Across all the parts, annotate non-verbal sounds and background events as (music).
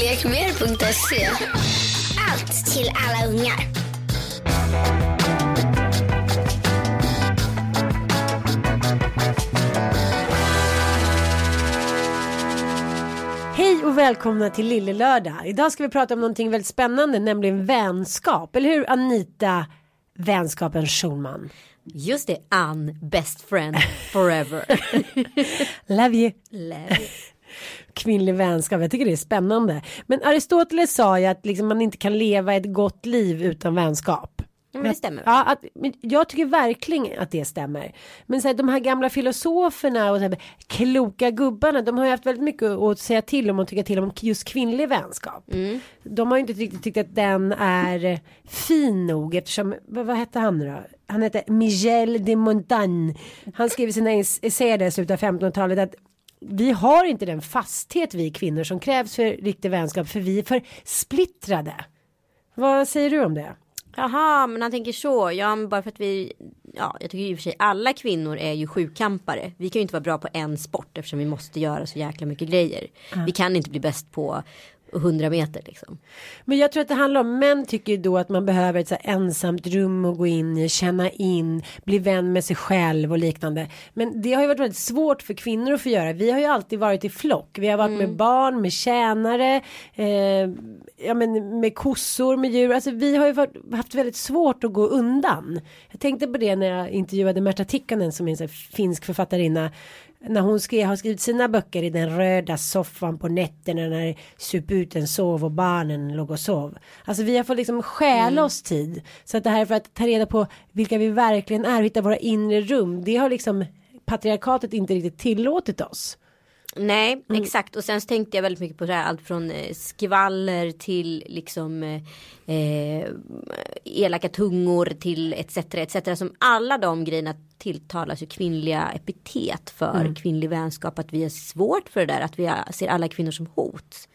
Lekmer.se. Allt till alla ungar. Hej och välkomna till Lille Lördag. Idag ska vi prata om någonting väldigt spännande, nämligen vänskap. Eller hur Anita, vänskapen Schulman? Just det, Ann, best friend forever. (laughs) Love you. Love you. Kvinnlig vänskap, jag tycker det är spännande. Men Aristoteles sa ju att liksom man inte kan leva ett gott liv utan vänskap. Ja, men det stämmer. Ja, att, men jag tycker verkligen att det stämmer. Men så här, de här gamla filosoferna och så här, kloka gubbarna, de har ju haft väldigt mycket att säga till om och tycka till om just kvinnlig vänskap. Mm. De har ju inte riktigt tyckt att den är fin nog eftersom, vad, vad hette han nu då? Han hette Michel de Montaigne. Han skrev i sina essäer i slutet av 1500-talet att vi har inte den fasthet vi kvinnor som krävs för riktig vänskap för vi är för splittrade. Vad säger du om det? Jaha, men han tänker så. Ja, men bara för att vi, ja, jag tycker i och för sig alla kvinnor är ju sjukampare. Vi kan ju inte vara bra på en sport eftersom vi måste göra så jäkla mycket grejer. Vi kan inte bli bäst på 100 meter liksom. Men jag tror att det handlar om män tycker då att man behöver ett så ensamt rum att gå in i, känna in, bli vän med sig själv och liknande. Men det har ju varit väldigt svårt för kvinnor att få göra. Vi har ju alltid varit i flock. Vi har varit med barn, med tjänare, eh, ja men med kossor, med djur. Alltså vi har ju varit, haft väldigt svårt att gå undan. Jag tänkte på det när jag intervjuade Märta Tikkanen som är en finsk författarinna när hon skrev, har skrivit sina böcker i den röda soffan på nätterna när suputen sov och barnen låg och sov. Alltså vi har fått liksom stjäla oss tid. Så att det här är för att ta reda på vilka vi verkligen är, hitta våra inre rum. Det har liksom patriarkatet inte riktigt tillåtit oss. Nej, exakt. Och sen så tänkte jag väldigt mycket på det här, allt från eh, skvaller till liksom eh, eh, elaka tungor till etc. etc. Som alla de grejerna tilltalas ju kvinnliga epitet för kvinnlig vänskap. Att vi är svårt för det där, att vi ser alla kvinnor som hot.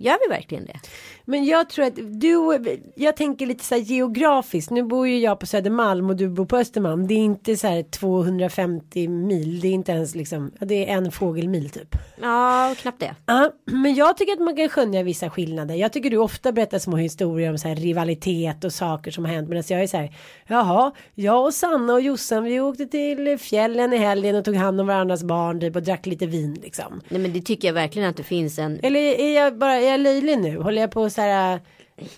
Gör vi verkligen det? Men jag tror att du, jag tänker lite så här geografiskt. Nu bor ju jag på Södermalm och du bor på Östermalm. Det är inte så här 250 mil. Det är inte ens liksom, det är en fågelmil typ. Ja, knappt det. Ja, men jag tycker att man kan skönja vissa skillnader. Jag tycker du ofta berättar små historier om så här rivalitet och saker som har hänt. Medan jag är så här, jaha, jag och Sanna och Jossan vi åkte till fjällen i helgen och tog hand om varandras barn typ och drack lite vin liksom. Nej men det tycker jag verkligen att det finns en. Eller är jag bara, jag löjlig nu? Håller jag på så här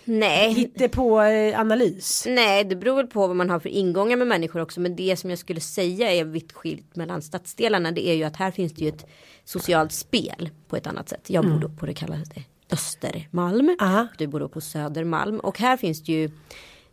Nej. hitta på eh, analys? Nej, det beror väl på vad man har för ingångar med människor också. Men det som jag skulle säga är vitt skilt mellan stadsdelarna. Det är ju att här finns det ju ett socialt spel på ett annat sätt. Jag bor då på det kallade Östermalm. Aha. Du bor då på Södermalm. Och här finns det ju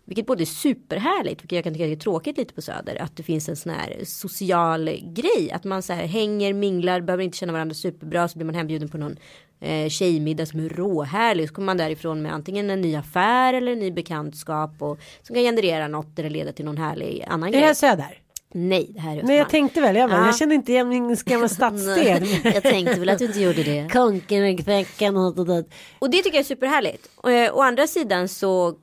vilket både är superhärligt, vilket jag kan tycka är tråkigt lite på Söder, att det finns en sån här social grej. Att man så här hänger, minglar, behöver inte känna varandra superbra, så blir man hembjuden på någon eh, tjejmiddag som är råhärlig. Så kommer man därifrån med antingen en ny affär eller en ny bekantskap och som kan generera något eller leda till någon härlig annan Är det grej. här Söder? Nej, det här är Nej jag tänkte väl, jag, bara, Ja. jag kände inte igen min gamla (laughs) stadsdel. Jag tänkte väl att du inte gjorde det. (laughs) Konkelbäcken och det Och det tycker jag är superhärligt. Eh, å andra sidan så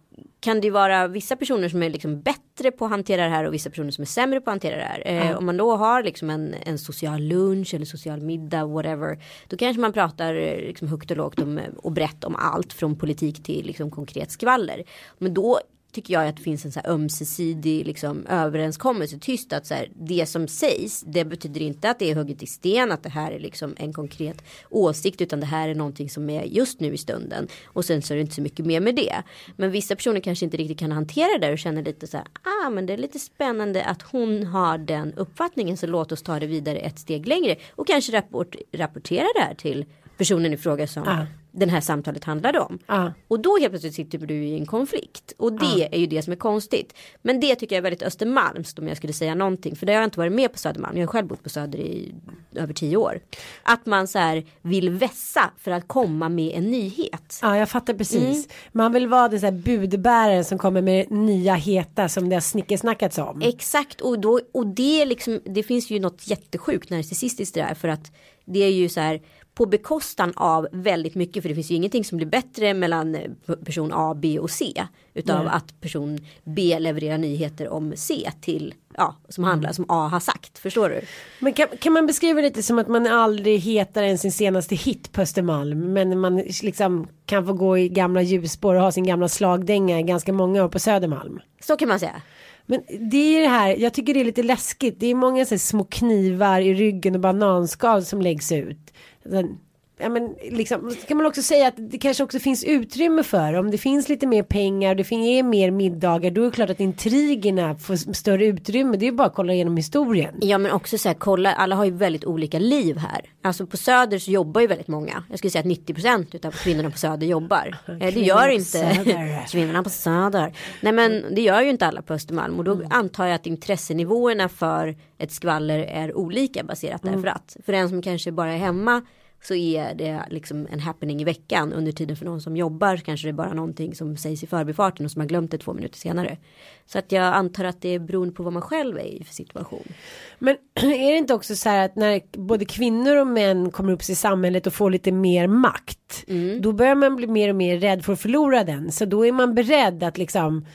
kan det ju vara vissa personer som är liksom bättre på att hantera det här och vissa personer som är sämre på att hantera det här. Eh, Om man då har liksom en, en social lunch eller social middag whatever. Då kanske man pratar eh, liksom högt och lågt om, och brett om allt från politik till liksom konkret skvaller. Men då tycker jag att det finns en så här ömsesidig liksom, överenskommelse tyst att så här, det som sägs det betyder inte att det är hugget i sten att det här är liksom en konkret åsikt utan det här är någonting som är just nu i stunden och sen så är det inte så mycket mer med det. Men vissa personer kanske inte riktigt kan hantera det och känner lite så här ah men det är lite spännande att hon har den uppfattningen så låt oss ta det vidare ett steg längre och kanske rapport, rapportera det här till personen i fråga som Ah den här samtalet handlade om. Ah. Och då helt plötsligt sitter du i en konflikt. Och det är ju det som är konstigt. Men det tycker jag är väldigt Östermalmskt om jag skulle säga någonting. För det har jag inte varit med på Södermalm. Jag har själv bott på Söder i över tio år. Att man så här vill vässa för att komma med en nyhet. Ja, jag fattar precis. Mm. Man vill vara den så här budbäraren som kommer med nya heta som det har snickesnackats om. Exakt och, då, och det, liksom, det finns ju något jättesjukt narcissistiskt där för att det är ju så här på bekostan av väldigt mycket för det finns ju ingenting som blir bättre mellan eh, person A, B och C utav att person B levererar nyheter om C till ja som handlar som A har sagt förstår du? Men kan, kan man beskriva det lite som att man aldrig hetar än sin senaste hit på Östermalm. Men man liksom kan få gå i gamla ljusspår och ha sin gamla slagdänga i ganska många år på Södermalm. Så kan man säga. Men det är det här, jag tycker det är lite läskigt. Det är många så små knivar i ryggen och bananskal som läggs ut. Sen, Ja men liksom, kan man också säga att det kanske också finns utrymme för om det finns lite mer pengar, det fin- är mer middagar, då är det klart att intrigerna får större utrymme. Det är ju bara att kolla igenom historien. Ja men också så här, kolla, alla har ju väldigt olika liv här. Alltså på Söder så jobbar ju väldigt många. Jag skulle säga att 90% utav kvinnorna på Söder jobbar. (laughs) Eh, det gör inte (laughs) kvinnorna på Söder. Nej men det gör ju inte alla på Östermalm. Och då Mm. antar jag att intressenivåerna för ett skvaller är olika baserat Mm. därför att. För en som kanske bara är hemma så är det liksom en happening i veckan. Under tiden för någon som jobbar kanske det är bara någonting som sägs i förbifarten och som har glömt det två minuter senare. Så att jag antar att det är beroende på vad man själv är i för situation. Men (clears throat) är det inte också så här att när både kvinnor och män kommer upp i samhället och får lite mer makt. Då börjar man bli mer och mer rädd för att förlora den. Så då är man beredd att liksom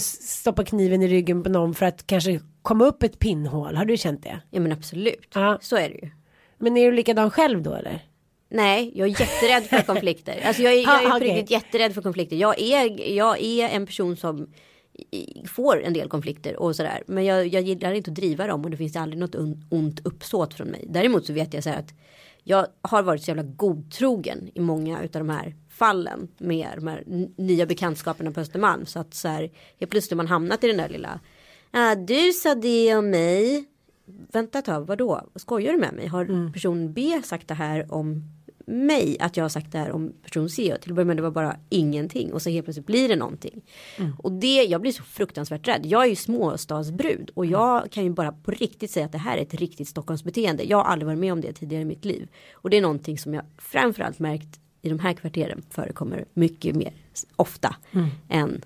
stoppa kniven i ryggen på någon för att kanske komma upp ett pinnhål. Har du känt det? Ja men absolut. Ja. Så är det ju. Men är du likadan själv då eller? Nej, jag är jätterädd för (laughs) konflikter. Alltså jag är, jag är Ah, riktigt jätterädd för konflikter. Jag är, jag är en person som får en del konflikter och sådär. Men jag, jag gillar inte att driva dem och det finns aldrig något on- ont uppsåt från mig. Däremot så vet jag så här att jag har varit så jävla godtrogen i många utav de här fallen med de här nya bekantskaperna på Östermalm. Så att så här, helt plötsligt har man hamnat i den där lilla, ah, du sa det om mig. Vänta ett tag, vadå? Skojar du med mig? Har person B sagt det här om mig? Att jag har sagt det här om person C? Och till att börja med det var bara ingenting. Och så helt plötsligt blir det någonting. Och det, jag blir så fruktansvärt rädd. Jag är ju småstadsbrud. Och jag kan ju bara på riktigt säga att det här är ett riktigt Stockholmsbeteende. Jag har aldrig varit med om det tidigare i mitt liv. Och det är någonting som jag framförallt märkt i de här kvarteren förekommer mycket mer ofta än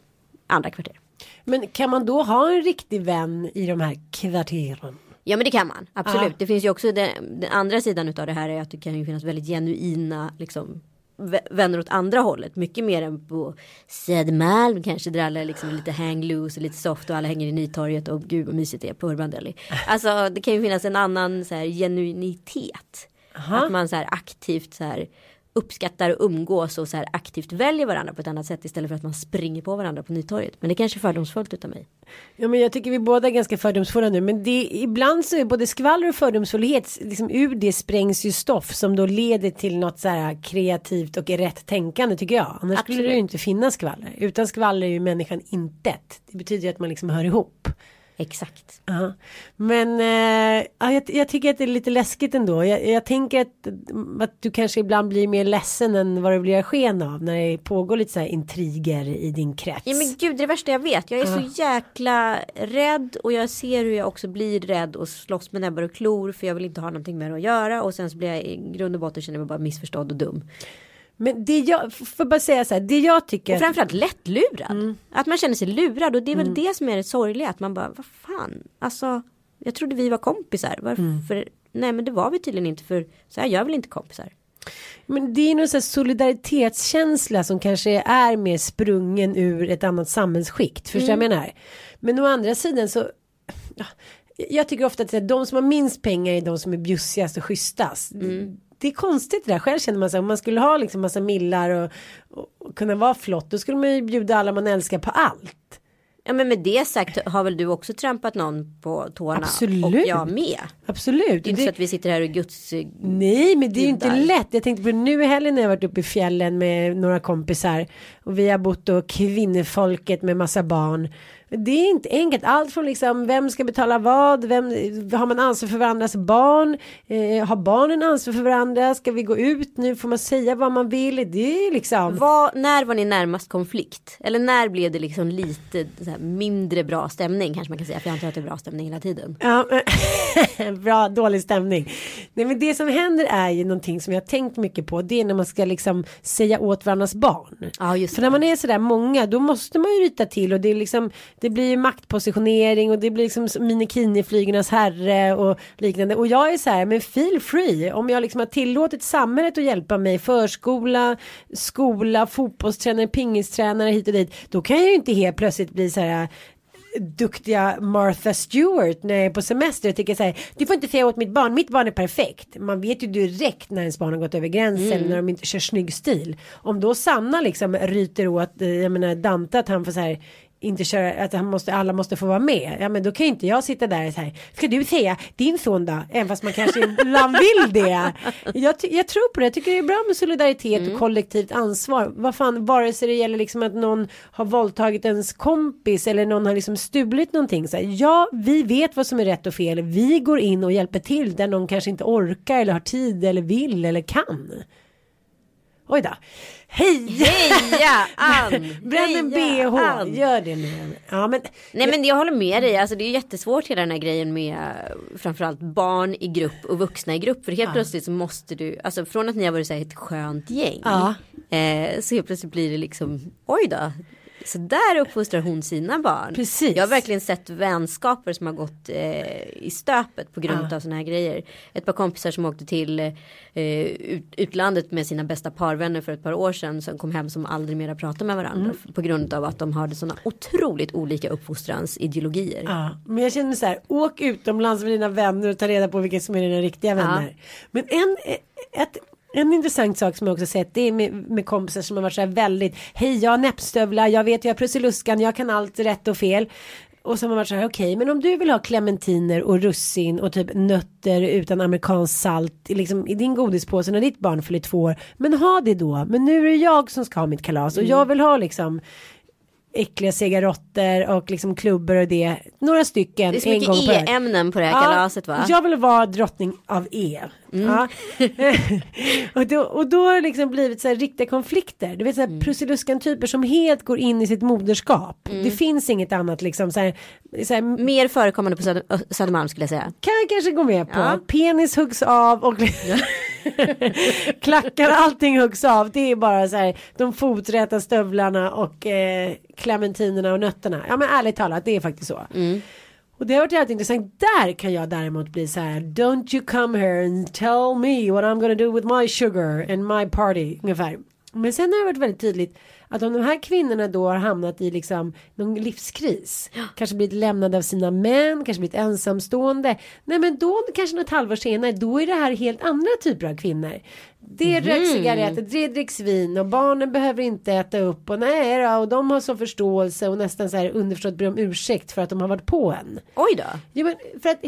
andra kvarter. Men kan man då ha en riktig vän i de här kvarteren? Ja men det kan man, absolut. Ja. Det finns ju också den, den andra sidan utav det här är att det kan ju finnas väldigt genuina liksom vä- vänner åt andra hållet. Mycket mer än på Södermalm kanske där alla är liksom lite hang loose och lite soft och alla hänger i Nytorget och gud vad mysigt det är på Urban Deli. (laughs) Alltså det kan ju finnas en annan så här genuinitet. Att man så här aktivt så här uppskattar och umgås och så här aktivt väljer varandra på ett annat sätt istället för att man springer på varandra på Nytorget. Men det kanske är fördomsfullt utav mig. Ja men jag tycker vi båda är ganska fördomsfulla nu men det ibland så är både skvaller och fördomsfullhet liksom ur det sprängs ju stoff som då leder till något så här kreativt och rätt tänkande tycker jag. Annars skulle Absolut. det ju inte finnas skvaller. Utan skvaller är ju människan intet. Det betyder ju att man liksom hör ihop. Exakt. Ja. Men eh, ja, jag, jag tycker att det är lite läskigt ändå. Jag, jag tänker att, att du kanske ibland blir mer ledsen än vad det blir sken av när det pågår lite så här intriger i din krets. Ja men gud det är det värsta jag vet. Jag är så jäkla rädd och jag ser hur jag också blir rädd och slåss med näbbar och klor för jag vill inte ha någonting med det att göra och sen så blir jag i grund och botten känner jag mig bara missförstådd och dum. Men det jag, får bara säga så här, det jag tycker. Och framförallt lättlurad. Mm. Att man känner sig lurad och det är väl det som är det sorgliga att man bara vad fan alltså jag trodde vi var kompisar. Varför? Mm. Nej men det var vi tydligen inte för så här gör väl inte kompisar. Men det är någon sån solidaritetskänsla som kanske är mer sprungen ur ett annat samhällsskikt. Förstår vad jag menar? Men å andra sidan så. Ja, jag tycker ofta att de som har minst pengar är de som är bjussigast och schysstast. Det är konstigt det där. Själv känner man sig om man skulle ha liksom massa millar och, och, och kunna vara flott. Då skulle man ju bjuda alla man älskar på allt. Ja men med det sagt har väl du också trampat någon på tårna? Absolut. Och jag med. Absolut. Det är inte så att vi sitter här och guds... Nej men det är ju inte lätt. Jag tänkte på nu i helgen när jag varit uppe i fjällen med några kompisar. Och vi har bott då kvinnefolket med massa barn. Det är inte enkelt. Allt från liksom vem ska betala vad. Vem, har man ansvar för varandras barn? Eh, har barnen ansvar för varandra? Ska vi gå ut nu? Får man säga vad man vill? Det är liksom. Vad, när var ni närmast konflikt? Eller när blev det liksom lite mindre bra stämning kanske man kan säga. För jag antar att det är bra stämning hela tiden. Ja, (laughs) bra, dålig stämning. Nej, men det som händer är ju någonting som jag har tänkt mycket på. Det är när man ska liksom säga åt varandras barn. Ja just För när man är sådär många då måste man ju ryta till och det är liksom det blir ju maktpositionering och det blir liksom minikini-flygernas herre och liknande och jag är så här men feel free om jag liksom har tillåtit samhället att hjälpa mig förskola, skola, fotbollstränare, pingistränare hit och dit då kan jag ju inte helt plötsligt bli så här duktiga Martha Stewart när jag är på semester och tycker så här, du får inte säga åt mitt barn, mitt barn är perfekt. Man vet ju direkt när ens barn har gått över gränsen Mm. när de inte kör snygg stil. Om då Sanna liksom ryter åt, eh, jag menar Dante att han får så här inte köra, att han måste, alla måste få vara med. Ja men då kan ju inte jag sitta där så här. Ska du säga din son då? Även fast man kanske (laughs) ibland vill det. Jag, jag tror på det. Jag tycker det är bra med solidaritet Mm. och kollektivt ansvar. Vad fan, vare sig det gäller liksom att någon har våldtagit ens kompis eller någon har liksom stulit någonting. Så här, ja, vi vet vad som är rätt och fel. Vi går in och hjälper till där någon kanske inte orkar eller har tid eller vill eller kan. Oj då. Hej! Heja Ann! (laughs) Bränn en Heja, bh. Ann! Gör det nu. Ja men. Nej men jag håller med dig, alltså det är jättesvårt hela den här grejen med framförallt barn i grupp och vuxna i grupp. För helt plötsligt så måste du, alltså från att ni har varit så här ett skönt gäng. Ja. Eh, så helt plötsligt blir det liksom, oj då. Så där uppfostrar hon sina barn. Precis. Jag har verkligen sett vänskaper som har gått eh, i stöpet på grund av sådana här grejer. Ett par kompisar som åkte till eh, ut, utlandet med sina bästa parvänner för ett par år sedan. Som kom hem som aldrig mera pratade med varandra. Mm. På grund av att de hade sådana otroligt olika uppfostransideologier. Ja, men jag känner så här, åk utomlands med dina vänner och ta reda på vilka som är dina riktiga vänner. Men en, ett, en intressant sak som jag också sett det är med, med kompisar som har varit så här väldigt, hej jag har näppstövlar, jag vet jag har prussiluskan, jag kan allt rätt och fel. Och som har varit så här, okej, men om du vill ha clementiner och russin och typ nötter utan amerikansk salt liksom, i din godispåse när ditt barn fyller två år. Men ha det då, men nu är det jag som ska ha mitt kalas och jag vill ha liksom äckliga cigaretter och liksom klubbor och det. Några stycken. Det är så mycket. E-ämnen på det här kalaset va? Jag vill vara drottning av E. Ja. (laughs) och, då, och då har det liksom blivit så här riktiga konflikter. Du vet så här prussiluskan typer som helt går in i sitt moderskap. Det finns inget annat liksom så här, så här Mer förekommande på Söder, Södermalm skulle jag säga. kan jag kanske gå med på. Ja. Penis huggs av och (laughs) (laughs) klackar allting huggs av. Det är bara så här de foträta stövlarna och eh, clementinerna och nötterna. Ja men ärligt talat det är faktiskt så. Och det har varit jävligt intressant. Där kan jag däremot bli så här. Don't you come here and tell me what I'm gonna do with my sugar and my party. Ungefär. Men sen har det varit väldigt tydligt att om de här kvinnorna då har hamnat i liksom någon livskris. Kanske blivit lämnade av sina män, kanske blivit ensamstående. Nej men då kanske något halvår senare då är det här helt andra typer av kvinnor. Det röks cigaretter, det dricks vin och barnen behöver inte äta upp och nej då, och de har så förståelse och nästan så här underförstått ber om ursäkt för att de har varit på en. Oj då. Ja, men för att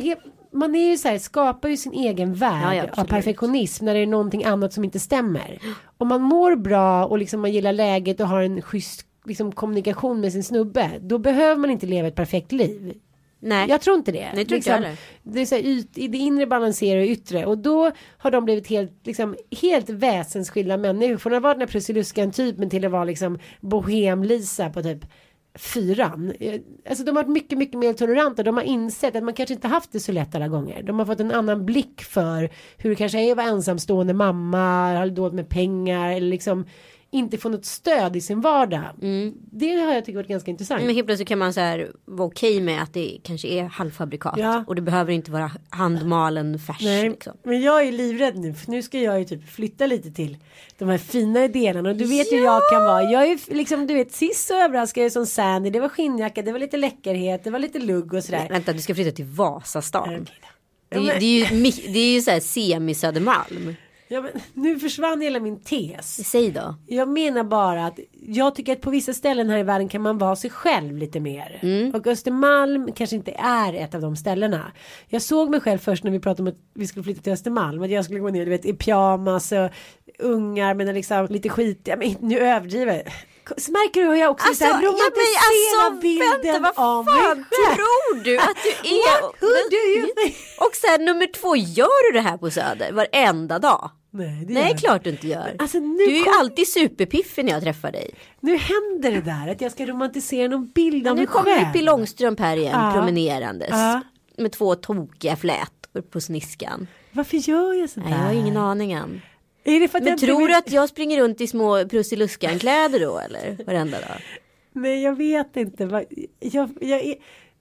man är ju så här, skapar ju sin egen värld Ja, ja, av perfektionism när det är någonting annat som inte stämmer. Om man mår bra och liksom man gillar läget och har en schysst liksom, kommunikation med sin snubbe, då behöver man inte leva ett perfekt liv. Nej. Jag tror inte det. Nej, tror inte jag heller. det, är så här, yt, det inre balanserar det yttre och då har de blivit helt, liksom, helt väsensskilda människor. Från att vara den här prussiluskan typen till att vara liksom bohem-Lisa på typ fyran. Eh, alltså de har varit mycket, mycket mer toleranta. De har insett att man kanske inte haft det så lätt alla gånger. De har fått en annan blick för hur det kanske är att vara ensamstående mamma, har dåligt med pengar eller liksom inte få något stöd i sin vardag. Det har jag tyckt varit ganska intressant. Men helt plötsligt kan man så här vara okej med att det kanske är halvfabrikat. Ja. Och det behöver inte vara handmalen färs. Nej, Liksom. men jag är livrädd nu för nu ska jag ju typ flytta lite till de här finare delarna och du vet hur jag kan vara. Jag är ju liksom du vet sist så överraskade jag som Sandy. Det var skinnjacka, det var lite läckerhet, det var lite lugg och sådär. Vänta, du ska flytta till Vasastan. Okej Det, är- det är ju, det är ju så här semi-Södermalm. Ja, men nu försvann hela min tes. Säg då. Jag menar bara att jag tycker att på vissa ställen här i världen kan man vara sig själv lite mer. Mm. Och Östermalm kanske inte är ett av de ställena. Jag såg mig själv först när vi pratade om att vi skulle flytta till Östermalm. Att jag skulle gå ner du vet, i pyjamas och ungar men liksom lite skit. Ja, men nu överdriver jag. Så märker du hur jag också Alltså, så här ja, romantiserar men alltså, bilden vänta, av mig själv. tror du att du är? What? Who do you think? Och sen nummer två, gör du det här på Söder varenda dag? Nej, det Nej, klart du inte gör. Alltså, nu du är ju kom- alltid superpiffig när jag träffar dig. Nu händer det där att jag ska romantisera någon bild av nu mig kommer själv. Pippi Långstrump här igen Ja. promenerandes. Ja. Med två tokiga flätor på sniskan. Varför gör jag sådär? Nej, jag har ingen aning än. Men jag tror du att jag springer runt i små Prussiluskan-kläder då eller? Varenda dag. Nej jag vet inte. Jag, jag är...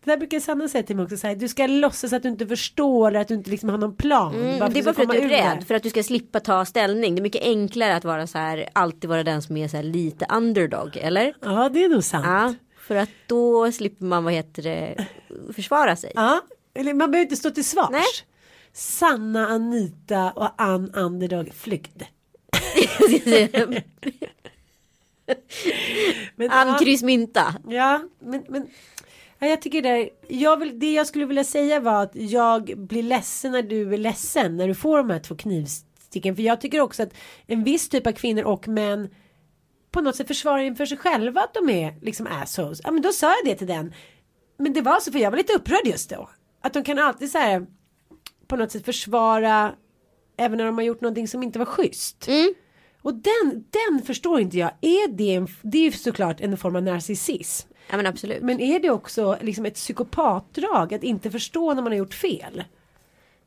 Det där brukar Sanna säga till mig också. Så här, du ska låtsas att du inte förstår eller att du inte liksom har någon plan. Mm, bara det är bara för att du är rädd. För att du ska slippa ta ställning. Det är mycket enklare att vara så här. Alltid vara den som är så här lite underdog. Eller? Ja det är nog sant. Ja. Ja. För att då slipper man vad heter det. Försvara sig. Eller man behöver inte stå till svars. Nej. Sanna, Anita och Ann Underdog flykt. (laughs) Men, Ann ja, kryss mynta. ja, men, men ja, jag tycker det, jag vill, det jag skulle vilja säga var att jag blir ledsen när du är ledsen när du får de här två knivsticken. För jag tycker också att en viss typ av kvinnor och män på något sätt försvarar inför sig själva att de är liksom assholes. Ja men då sa jag det till den. Men det var så för jag var lite upprörd just då. Att de kan alltid så här på något sätt försvara även när de har gjort någonting som inte var schysst. Mm. Och den, den förstår inte jag. Är det, en, det är ju såklart en form av narcissism. Ja men absolut. Men är det också liksom ett psykopatdrag att inte förstå när man har gjort fel?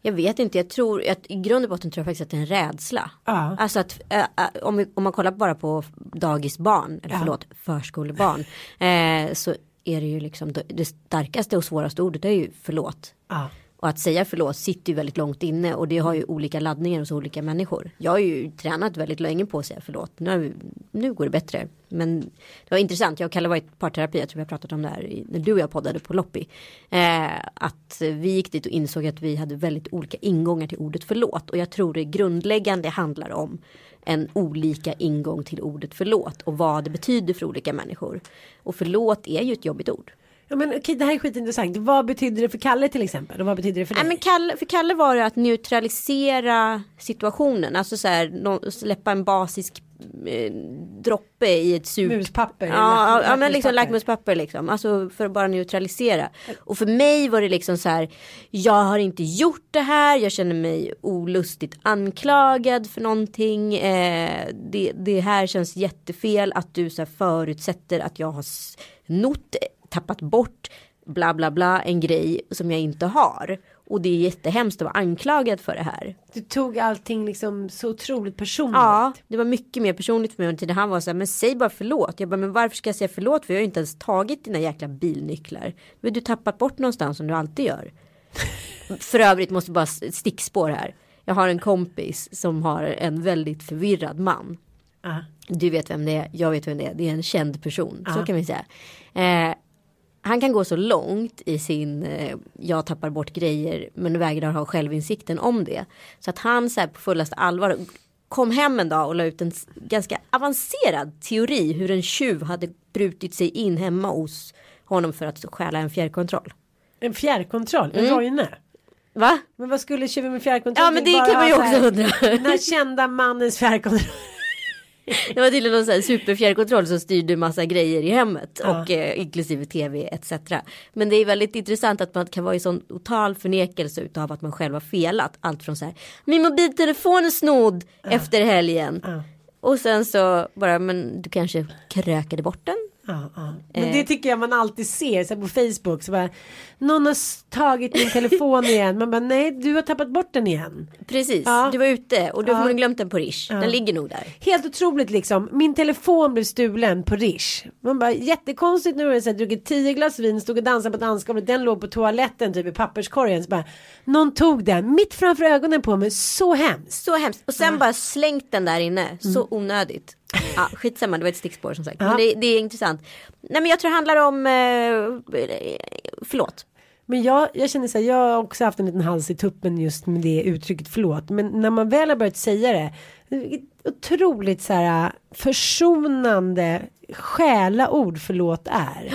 Jag vet inte, jag tror att i grund och botten tror jag faktiskt att det är en rädsla. Ja. Alltså att äh, om, vi, om man kollar bara på dagisbarn, eller Ja. förlåt, förskolebarn. (laughs) eh, så är det ju liksom det- det starkaste och svåraste ordet är ju förlåt. Ja. Och att säga förlåt sitter ju väldigt långt inne och det har ju olika laddningar hos olika människor. Jag har ju tränat väldigt länge på att säga förlåt. Nu, vi, nu går det bättre. Men det var intressant, jag och Kalle var i parterapi, jag tror vi har pratat om det här när du och jag poddade på Loppi. Eh, att vi gick dit och insåg att vi hade väldigt olika ingångar till ordet förlåt. Och jag tror det grundläggande handlar om en olika ingång till ordet förlåt och vad det betyder för olika människor. Och förlåt är ju ett jobbigt ord. Ja men okej det här är skitintressant. Vad betyder det för Kalle till exempel? Och vad betyder det för dig? Nej, men Kalle, för Kalle var det att neutralisera situationen. Alltså så här, släppa en basisk eh, droppe i ett surt. Muspapper, Ja, ja, ja men liksom lackmuspapper liksom. Alltså för att bara neutralisera. Och för mig var det liksom så här. Jag har inte gjort det här. Jag känner mig olustigt anklagad för någonting. Eh, det, det här känns jättefel att du så här förutsätter att jag har snott, tappat bort bla bla bla en grej som jag inte har. Och det är jättehemskt att vara anklagad för det här. Du tog allting liksom så otroligt personligt. Ja, det var mycket mer personligt för mig under tiden. Han var så här, men säg bara förlåt. Jag bara, men varför ska jag säga förlåt? För jag har ju inte ens tagit dina jäkla bilnycklar. Men du tappat bort någonstans som du alltid gör. (laughs) för övrigt måste bara stickspår här. Jag har en kompis som har en väldigt förvirrad man. Ja. Du vet vem det är, jag vet vem det är. Det är en känd person, så kan vi säga. Eh, han kan gå så långt i sin, eh, jag tappar bort grejer men vägrar ha självinsikten om det. Så att han så här på fullaste allvar kom hem en dag och la ut en ganska avancerad teori hur en tjuv hade brutit sig in hemma hos honom för att stjäla en fjärrkontroll. En fjärrkontroll, en Mm. Roine. Va? Men vad skulle tjuven med fjärrkontroll Ja men det kan man ju också undra. Den här kända mannens fjärrkontroll. (laughs) Det var tydligen någon sån här superfjärrkontroll som styrde massa grejer i hemmet Ja. och eh, inklusive tv etc. Men det är väldigt intressant att man kan vara i sån total förnekelse utav att man själv har felat. Allt från så här min mobiltelefon är snodd efter helgen. Ja. Och sen så bara men du kanske krökade bort den. Ja, ja. Men Eh. det tycker jag man alltid ser så på Facebook. Så bara, Någon har tagit min telefon (laughs) igen. Man bara nej du har tappat bort den igen. Precis, Ja. du var ute och du har glömt den på Rish. Den ligger nog där. Helt otroligt liksom. Min telefon blev stulen på Rish. Man bara jättekonstigt nu har jag druckit tio glas vin, stod och dansade på dansgolvet. Den låg på toaletten typ i papperskorgen. Så bara, någon tog den mitt framför ögonen på mig. Så hemskt. Så hemskt. Och sen bara slängt den där inne. Så onödigt. Ja, skitsamma, det var ett stickspår som sagt. Men det, det är intressant. Nej men jag tror det handlar om, eh, förlåt. Men jag, jag känner så här, jag har också haft en liten hals i tuppen just med det uttrycket förlåt. Men när man väl har börjat säga det, otroligt så här försonande själaord förlåt är.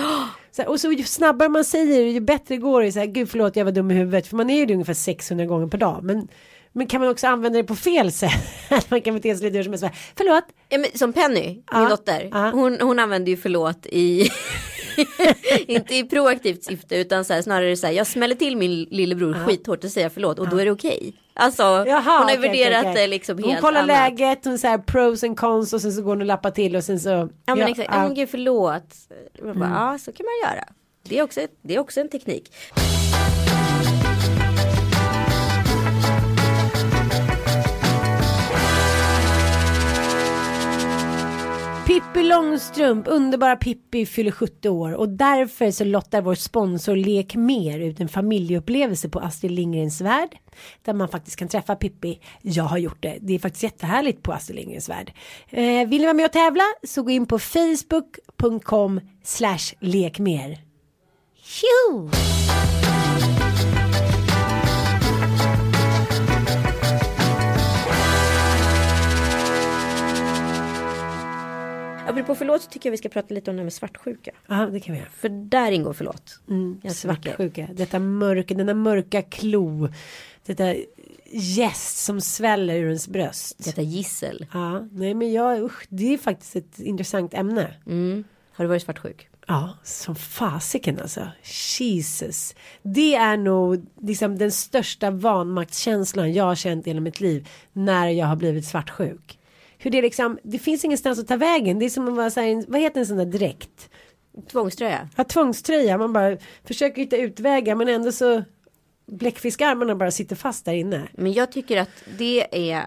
Så här, och så ju snabbare man säger det, ju bättre går det. Så här, Gud förlåt jag var dum i huvudet. För man är ju det ungefär 600 gånger per dag. Men, men kan man också använda det på fel sätt? (laughs) man kan bete sig lite hur som helst. Förlåt. Ja, men som Penny, Ja, min dotter. ja. Hon, hon använder ju förlåt i (laughs) inte i proaktivt syfte utan så här, snarare så här jag smäller till min lillebror skithårt och säger förlåt och då är det okej. Alltså Jaha, hon har okej, värderat okej. det liksom Hon helt kollar annat. läget, hon säger pros and cons och sen så går hon och lappar till och sen så. Ja men exakt, ja, gud förlåt. Man bara, Mm. Ja så kan man göra. Det är också, det är också en teknik. Pippi Långstrump, underbara Pippi fyller 70 år och därför så lottar vår sponsor Lek Mer ut en familjeupplevelse på Astrid Lindgrens Värld där man faktiskt kan träffa Pippi. Jag har gjort det. Det är faktiskt jättehärligt på Astrid Lindgrens Värld. Eh, vill ni vara med och tävla så gå in på facebook.com slash lekmer. Tjo! Apropå förlåt så tycker jag vi ska prata lite om det här med svartsjuka. Ja, det kan vi göra. För där ingår förlåt. Mm, svartsjuka. Detta mörka, denna mörka klo. Detta gäst som sväller ur ens bröst. Detta gissel. Ja, nej men jag, usch, det är faktiskt ett intressant ämne. Mm. Har du varit svartsjuk? Ja, som fasiken alltså. Jesus. Det är nog liksom den största vanmaktskänslan jag har känt hela mitt liv. När jag har blivit svartsjuk. Hur det liksom, det finns ingenstans att ta vägen. Det är som att vara så här, vad heter en sån där dräkt? Tvångströja? Ja, tvångströja. Man bara försöker hitta utvägar men ändå så bläckfiskarmarna bara sitter fast där inne. Men jag tycker att det är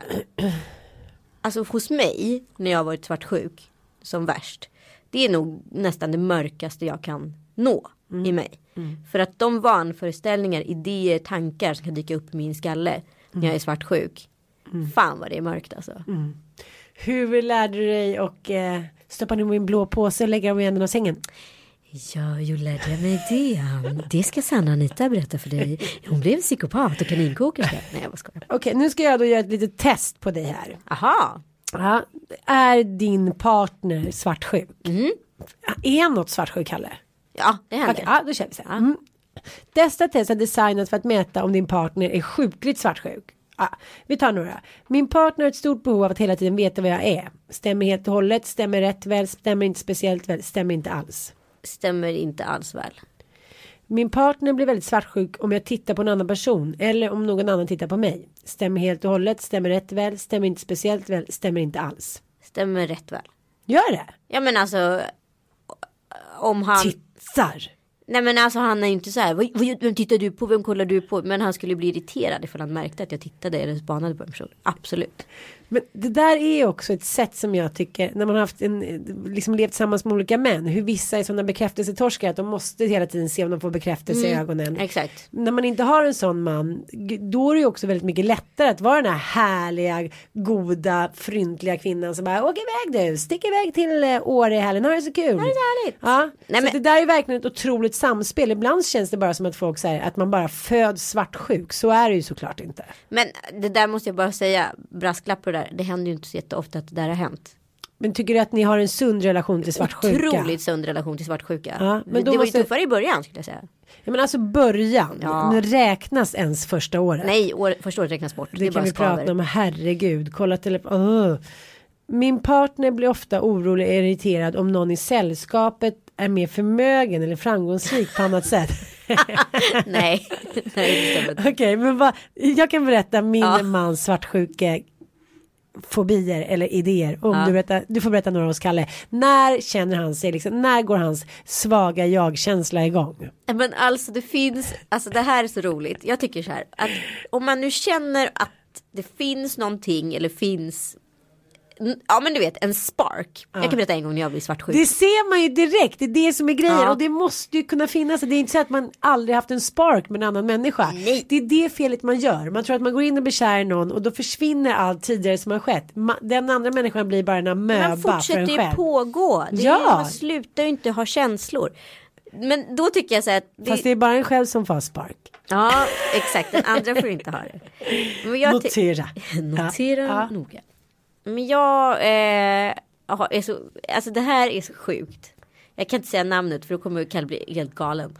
Alltså hos mig när jag varit svartsjuk Som värst Det är nog nästan det mörkaste jag kan nå i mig För att de vanföreställningar, idéer, tankar som kan dyka upp i min skalle När jag är svartsjuk Fan vad det är mörkt alltså Hur lärde du dig och eh, stoppa ner min blå påse och lägga dem i änden av sängen? Ja, hur lärde jag mig det? Det ska Sanna Anita berätta för dig Hon blev psykopat och kaninkokerska (laughs) Nej jag bara skojar Okej, nu ska jag då göra ett litet test på dig här. Aha Ja, är din partner svartsjuk? Är han något svartsjuk, Kalle? Ja det händer Okej, ja, då kör vi här. Mm. Detta test är designat för att mäta om din partner är sjukligt svartsjuk. Ja, vi tar några. Min partner har ett stort behov av att hela tiden veta vad jag är. Stämmer helt och hållet, stämmer rätt väl, stämmer inte speciellt väl, stämmer inte alls. Stämmer inte alls väl Min partner blir väldigt svartsjuk om jag tittar på en annan person eller om någon annan tittar på mig. Stämmer helt och hållet, stämmer rätt väl, stämmer inte speciellt väl, stämmer inte alls. Stämmer rätt väl Gör det? Ja men alltså om han Tittar. Nej men alltså han är ju inte så här vad, vad, Vem tittar du på? Vem kollar du på? Men han skulle bli irriterad ifall han märkte att jag tittade eller spanade på en person Absolut men det där är också ett sätt som jag tycker när man har haft en, liksom levt tillsammans med olika män. Hur vissa är sådana bekräftelsetorskar att de måste hela tiden se om de får bekräftelse i ögonen. Exakt När man inte har en sån man då är det ju också väldigt mycket lättare att vara den här härliga, goda, fryntliga kvinnan som bara åk iväg du, stick iväg till eh, Åre i helgen, ha det så kul. det är härligt. Ja, Nej, så men- det där är verkligen ett otroligt samspel. Ibland känns det bara som att folk säger att man bara föds svartsjuk. Så är det ju såklart inte. Men det där måste jag bara säga Brasklapp på det där Det händer ju inte så jätteofta att det där har hänt Men tycker du att ni har en sund relation till svartsjuka? Otroligt sund relation till svartsjuka Ja, men Det var måste- ju tuffare i början skulle jag säga Ja, men alltså början, Ja. räknas ens första året. Nej år, första året räknas bort det, Det, kan vi skaver prata om, herregud, kolla telefon. Min partner blir ofta orolig och irriterad om någon i sällskapet är mer förmögen eller framgångsrik på annat sätt. (laughs) Nej, (laughs) nej. Okej, men vad, jag kan berätta min Ja. mans svartsjuke fobier eller idéer. Om Ja. du, berättar, du får berätta några hos Kalle. När känner han sig, liksom, när går hans svaga jag-känsla igång? Men alltså det finns, alltså det här är så roligt. Jag tycker så här att om man nu känner att det finns någonting eller finns Ja men du vet en spark. Jag kan berätta en gång när jag blev svartsjuk. Det ser man ju direkt, det är det som är grejen Ja. och det måste ju kunna finnas. Det är inte så att man aldrig haft en spark med en annan människa. Nej. Det är det felet man gör. Man tror att man går in och blir kär i någon och då försvinner allt tidigare som har skett. Den andra människan blir bara en amöba man för en fortsätter ju själv. pågå. Det Ja. Man slutar ju inte ha känslor. Men då tycker jag så här att det, Fast det är bara en själv som får spark. Ja exakt den andra får inte ha det. Notera. (laughs) Notera Ja. noga. Men jag eh, är så, alltså det här är så sjukt. Jag kan inte säga namnet för då kommer Kalle bli helt galen.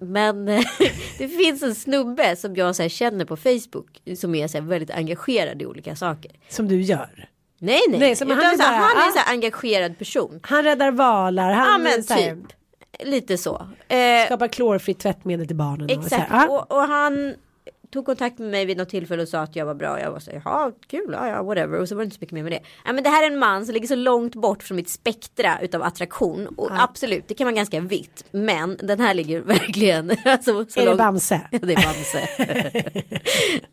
Men (laughs) det finns en snubbe som jag så här, känner på Facebook som är så här, väldigt engagerad i olika saker. Som du gör. Nej nej, Nej, som han är så här, bara, han är ah. en här engagerad person. Han räddar valar. Han Ja men så här, typ. Lite så. Eh, skapar klorfritt tvättmedel till barnen. Och så Exakt. här, ah. Och, och han tog kontakt med mig vid något tillfälle och sa att jag var bra. Jag var så jaha kul, ja, ja whatever. Och så var det inte så mycket mer med det. Ja, men det här är en man som ligger så långt bort från mitt spektra utav attraktion. Och absolut, det kan vara ganska vitt. Men den här ligger (laughs) verkligen. Alltså, så Är det långt- Bamse? (laughs) Ja, det är Bamse.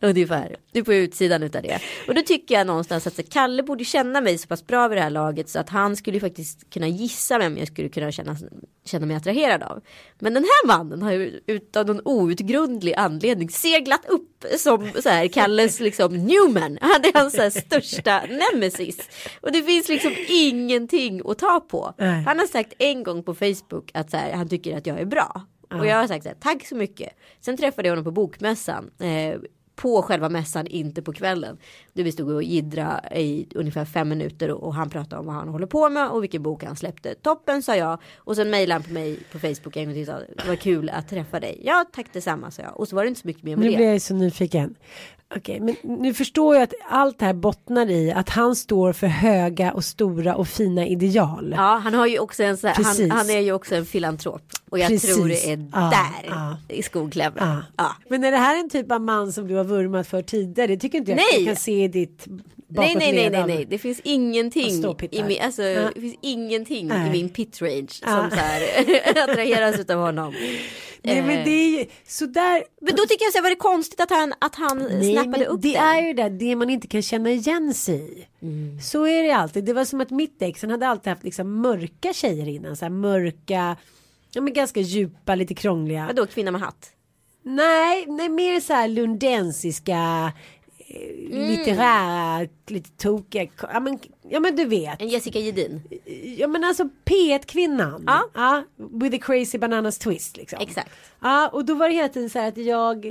(laughs) Ungefär. Du är på utsidan utav det. Och då tycker jag någonstans att så, Kalle borde känna mig så pass bra vid det här laget så att han skulle faktiskt kunna gissa vem jag skulle kunna känna, känna mig attraherad av. Men den här mannen har ju utav någon outgrundlig anledning seglat upp som så här Kalles liksom Newman. Han är hans här, största nemesis. Och det finns liksom ingenting att ta på. Nej. Han har sagt en gång på Facebook att så här, han tycker att jag är bra. Och jag har sagt så här, tack så mycket. Sen träffade jag honom på bokmässan. Eh, på själva mässan, inte på kvällen. Där vi stod och jiddra i ungefär fem minuter och, han pratade om vad han håller på med och vilken bok han släppte. Toppen sa jag. Och sen mejlade han på mig på Facebook en gång till och sa det var kul att träffa dig. Ja tack detsamma sa jag. Och så var det inte så mycket mer med Nu det. blir jag så nyfiken. Okej, men nu förstår jag att allt det här bottnar i att han står för höga och stora och fina ideal. Ja, han har ju också en så här, han, han är ju också en filantrop. Och jag Precis. tror det är Ja, där ja. i skoklämmen. Ja. Ja. Men är det här en typ av man som du har vurmat för tidigare? Det tycker inte jag Nej. kan se i ditt Nej, nej, nej, nej, nej, det finns ingenting i min, alltså, det finns ingenting Nej. i min pit range som så här (laughs) attraheras utav honom. Nej, men det är ju sådär. men då tycker jag så här, var det konstigt att han, att han Nej, snappade upp det det. är ju det, det man inte kan känna igen sig i. Mm. Så är det alltid. Det var som att mitt ex, han hade alltid haft liksom mörka tjejer innan. Så här mörka, ja men ganska djupa, lite krångliga. Vadå kvinna med hatt? Nej, nej, mer så här lundensiska, eh, litterära, lite tokiga. Ja men, ja men du vet. En Jessica Gedin. Ja men alltså P1-kvinnan. Ja. With a crazy bananas twist liksom. Exakt. Ja och då var det hela tiden så här att jag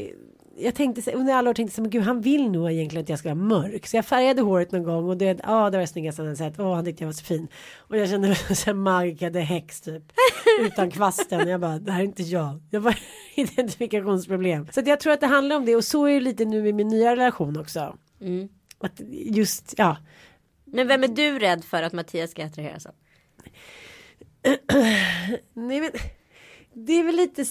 jag tänkte under alla år tänkte jag gud han vill nog egentligen att jag ska vara mörk. Så jag färgade håret någon gång och det, ja, det var det snyggaste han sett. Åh han tyckte jag var så fin. Och jag kände mig som en Margade häx typ. Utan kvasten. Jag bara det här är inte jag. Jag var (laughs) identifikationsproblem. Så jag tror att det handlar om det och så är det lite nu i min nya relation också. Mm. Att just ja. Men vem är du rädd för att Mattias ska attraheras av? (clears throat) Nej men det är väl lite,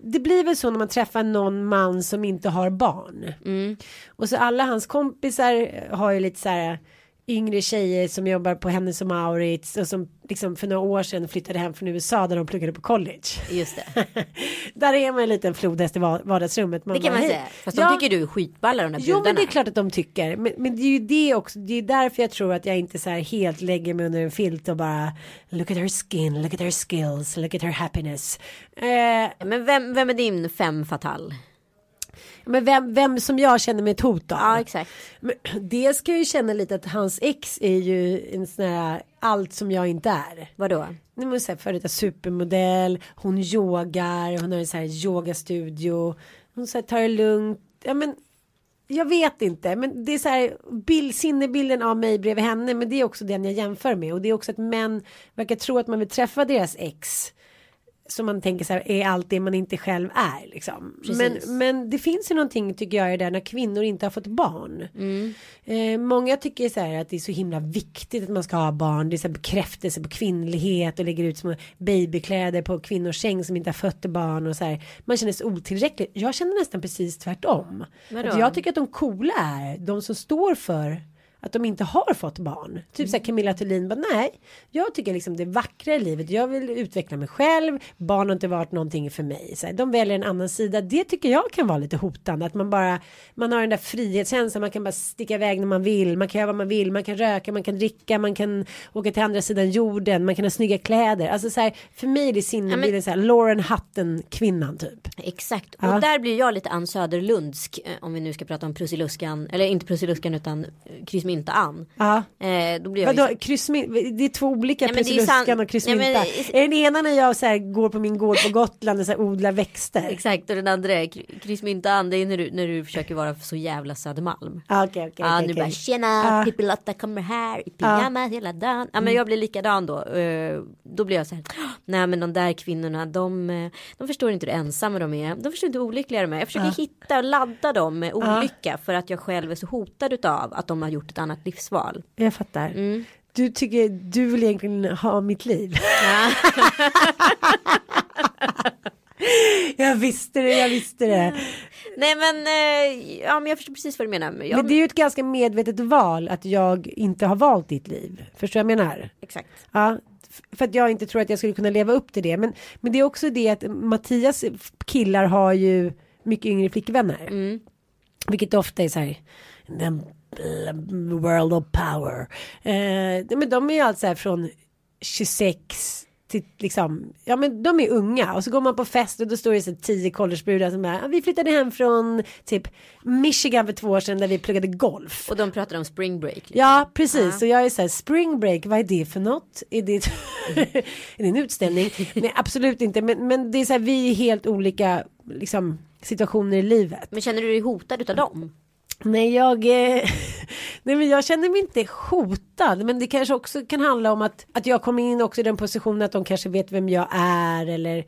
det- blir väl så när man träffar någon man som inte har barn. Och så alla hans kompisar har ju lite så här yngre tjejer som jobbar på Hennes och Mauritz och som liksom för några år sedan flyttade hem från USA där de pluggade på college. Just det. (laughs) där är man en liten flodhäst i va- vardagsrummet. Det kan bara, man säga. Fast Ja. de tycker du är skitballa de där Jo men det är klart att de tycker. Men, men det är ju det också. Det är därför jag tror att jag inte så här helt lägger mig under en filt och bara look at her skin, look at her skills, look at her happiness. Eh, Men vem, vem är din femme fatale? Men vem, vem som jag känner mig ett hot av. Ja exakt. Men (clears throat) det ska jag ju känna lite att hans ex är ju en sån här allt som jag inte är. Vadå? Nu måste säga före detta supermodell, hon yogar, hon har en sån här yogastudio, hon så här, tar det lugnt. Ja men jag vet inte, men det är så här bild, sinnebilden av mig bredvid henne, men det är också den jag jämför med och det är också att män verkar tro att man vill träffa deras ex. Som man tänker så här är allt det man inte själv är liksom. Men, Precis. men det finns ju någonting tycker jag i det där när kvinnor inte har fått barn. Eh, många tycker så här att det är så himla viktigt att man ska ha barn. Det är så här bekräftelse på kvinnlighet och lägger ut små babykläder på kvinnors säng som inte har fött barn och så här. Man känner sig otillräcklig. Jag känner nästan precis tvärtom. Vadå? Att jag tycker att de coola är de som står för att de inte har fått barn. Typ så här Camilla Thulin bara nej. Jag tycker liksom det vackra i livet. Jag vill utveckla mig själv. Barn har inte varit någonting för mig. Så här, de väljer en annan sida. Det tycker jag kan vara lite hotande. Att man bara man har den där frihetskänslan. Man kan bara sticka iväg när man vill. Man kan göra vad man vill. Man kan röka. Man kan dricka. Man kan åka till andra sidan jorden. Man kan ha snygga kläder. Alltså så här för mig är det sinnebilden så här Lauren Hutton kvinnan typ. Exakt. Ja. Och där blir jag lite Ann Söderlundsk. eh, Om vi nu ska prata om Prussiluskan. Eller inte Prussiluskan utan eh, Kryss kryssmynta Ann. Ja. Eh, då blir jag ju Vadå, kryssmynt, det är två olika ju Prussiluskan sant- och kryssmynta. Nej, men- Är den ena när jag så här, går på min gård på Gotland och så här, odlar växter? Exakt och den andra är kry- kryssmynta Ann det är när du, när du försöker vara så jävla Södermalm. Ah, Okej, okej, Ja okej, nu okej. bara tjena Ah. Pippi Lotta kommer här i pyjama hela dagen. Ja men jag blir likadan då. Eh, Då blir jag så här. Nej men de där kvinnorna de, eh, de förstår inte hur ensamma de är. De förstår inte hur olyckliga de är. Jag försöker hitta och ladda dem med olycka för att jag själv är så hotad utav att de har gjort ett annat livsval. Jag fattar. Mm. Du tycker du vill egentligen ha mitt liv. (laughs) (laughs) jag visste det, jag visste det. Nej men, eh, ja men jag förstår precis vad du menar. Jag, Men det är ju ett ganska medvetet val att jag inte har valt ditt liv. Förstår du vad jag menar? Exakt. Ja, för att jag inte tror att jag skulle kunna leva upp till det. Men, men det är också det att Mattias killar har ju mycket yngre flickvänner. Mm. Vilket ofta är så här. The world of power. Eh, men de är ju alltså från 26 till liksom, ja men de är unga och så går man på fest och då står det så tio collegebrudar som är, "Ja, vi flyttade hem från typ Michigan för två år sedan där vi pluggade golf. Och de pratar om spring break. liksom. Ja, precis. Och jag är så här, spring break, vad är det för något? Är det, (laughs) är det en utställning? (laughs) Nej, absolut inte. Men, men det är så här, vi är helt olika liksom, situationer i livet. Men känner du dig hotad utav dem? Nej, jag, eh, (laughs) nej, men jag känner mig inte hotad. Men det kanske också kan handla om att, att jag kommer in också i den positionen att de kanske vet vem jag är. Eller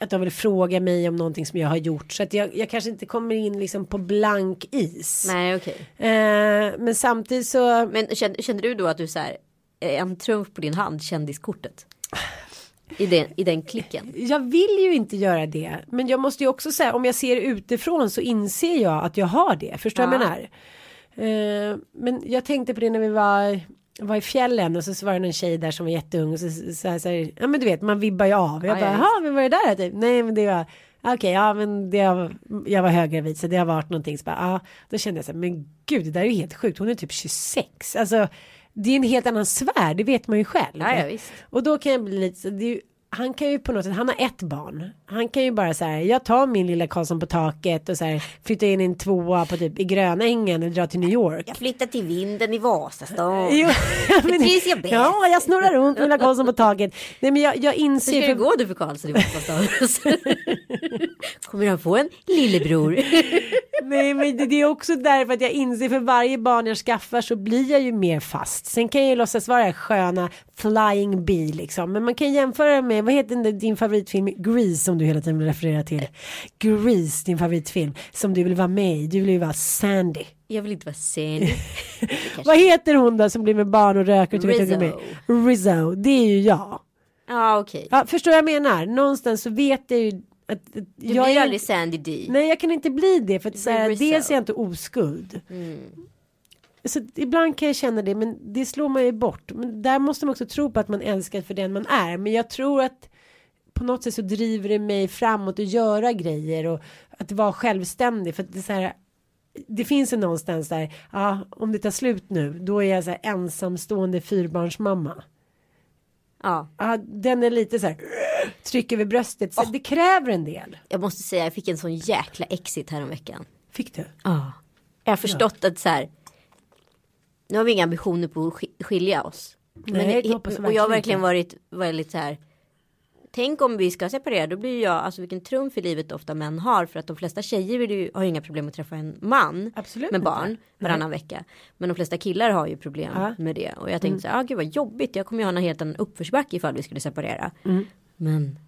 att de vill fråga mig om någonting som jag har gjort. Så att jag, jag kanske inte kommer in liksom på blank is. Nej okej. Eh, men samtidigt så. Men kände, kände du då att du så här, eh, en trumf på din hand kändiskortet? I den, I den klicken? Jag vill ju inte göra det. Men jag måste ju också säga om jag ser utifrån så inser jag att jag har det. Förstår du vad jag menar? Eh, men jag tänkte på det när vi var, var i fjällen och så, så var det någon tjej där som var jätteung. Och så, så, så, så ja men du vet man vibbar ju av. Jag Ja, bara, ja, jaha men var det där typ? Nej men det var Okej, ja men det har, jag var höggravid så det har varit någonting. Så bara, ja, då kände jag så här, men gud det där är ju helt sjukt. Hon är typ 26. Alltså det är en helt annan sfär, det vet man ju själv. Ja, ja. Och då kan jag bli lite det är ju, han kan ju på något sätt, han har ett barn. Han kan ju bara så här, jag tar min lilla Karlsson på taket och så här flyttar in i en tvåa på typ i Grönängen och drar till New York. Jag flyttar till vinden i Vasastan. (laughs) Jo, men, trivs jag bäst. ja, jag snurrar runt med lilla Karlsson på taket. Nej men jag, jag Hur inser. ska det för- gå du för Karlsson i Vasastan? (laughs) Kommer han få en lillebror? (laughs) Nej men det, det är också därför att jag inser för varje barn jag skaffar så blir jag ju mer fast. Sen kan jag ju låtsas vara sköna flying bee liksom. Men man kan jämföra med, vad heter din favoritfilm Grease som du hela tiden refererar till. Grease, din favoritfilm. Som du vill vara med i. Du vill ju vara Sandy. Jag vill inte vara sen. (laughs) Vad heter hon då som blir med barn och röker? och Rizzo. med? Rizzo, det är ju jag. Ja okej. Ja, förstår jag menar? Någonstans så vet jag ju att, att Du jag blir är aldrig Sandy D. Nej jag kan inte bli det för att så här, dels är jag inte oskuld. Så ibland kan jag känna det men det slår man ju bort. Men där måste man också tro på att man älskar för den man är. Men jag tror att på något sätt så driver det mig framåt att göra grejer och att vara självständig. För det är så här. Det finns ju någonstans där, ja om det tar slut nu då är jag så här ensamstående fyrbarnsmamma. Ja. Ja, den är lite så här tryck över bröstet. Så det kräver en del. Jag måste säga jag fick en sån jäkla exit här om veckan. Fick du? Ja. Jag har förstått att så här. Nu har vi inga ambitioner på att sk- skilja oss. Nej, hoppas jag och jag har verkligen varit väldigt så här. Tänk om vi ska separera, då blir jag, alltså vilken trumf i livet ofta män har. För att de flesta tjejer vill ju, har ju inga problem att träffa en man Absolut med inte. barn varannan vecka. Men de flesta killar har ju problem Ja. Mm. med det. Och jag tänkte så här, ah, gud vad jobbigt, jag kommer ju ha en helt annan uppförsbacke ifall vi skulle separera. Mm. Men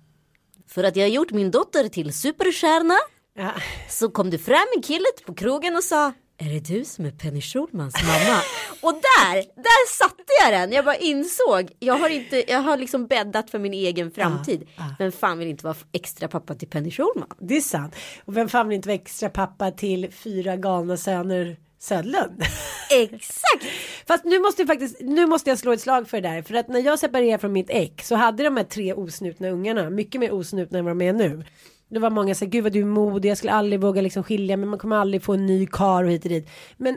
för att jag har gjort min dotter till superstjärna Ja. så kom det fram en kille på krogen och sa Är det du som är Penny Schulmans mamma? (laughs) och där, där satte jag den. Jag bara insåg. Jag har inte, jag har liksom bäddat för min egen framtid. Men fan vill inte vara extra pappa till Penny Schulman. Det är sant. Och vem fan vill inte vara extra pappa till fyra galna söner Södlund? (laughs) Exakt. Fast nu måste jag faktiskt, nu måste jag slå ett slag för det där. För att när jag separerade från mitt ex så hade de här tre osnutna ungarna mycket mer osnutna än vad de är nu. Det var många som sa, gud vad du är modig, jag skulle aldrig våga liksom skilja mig, man kommer aldrig få en ny kar och hit och dit. Men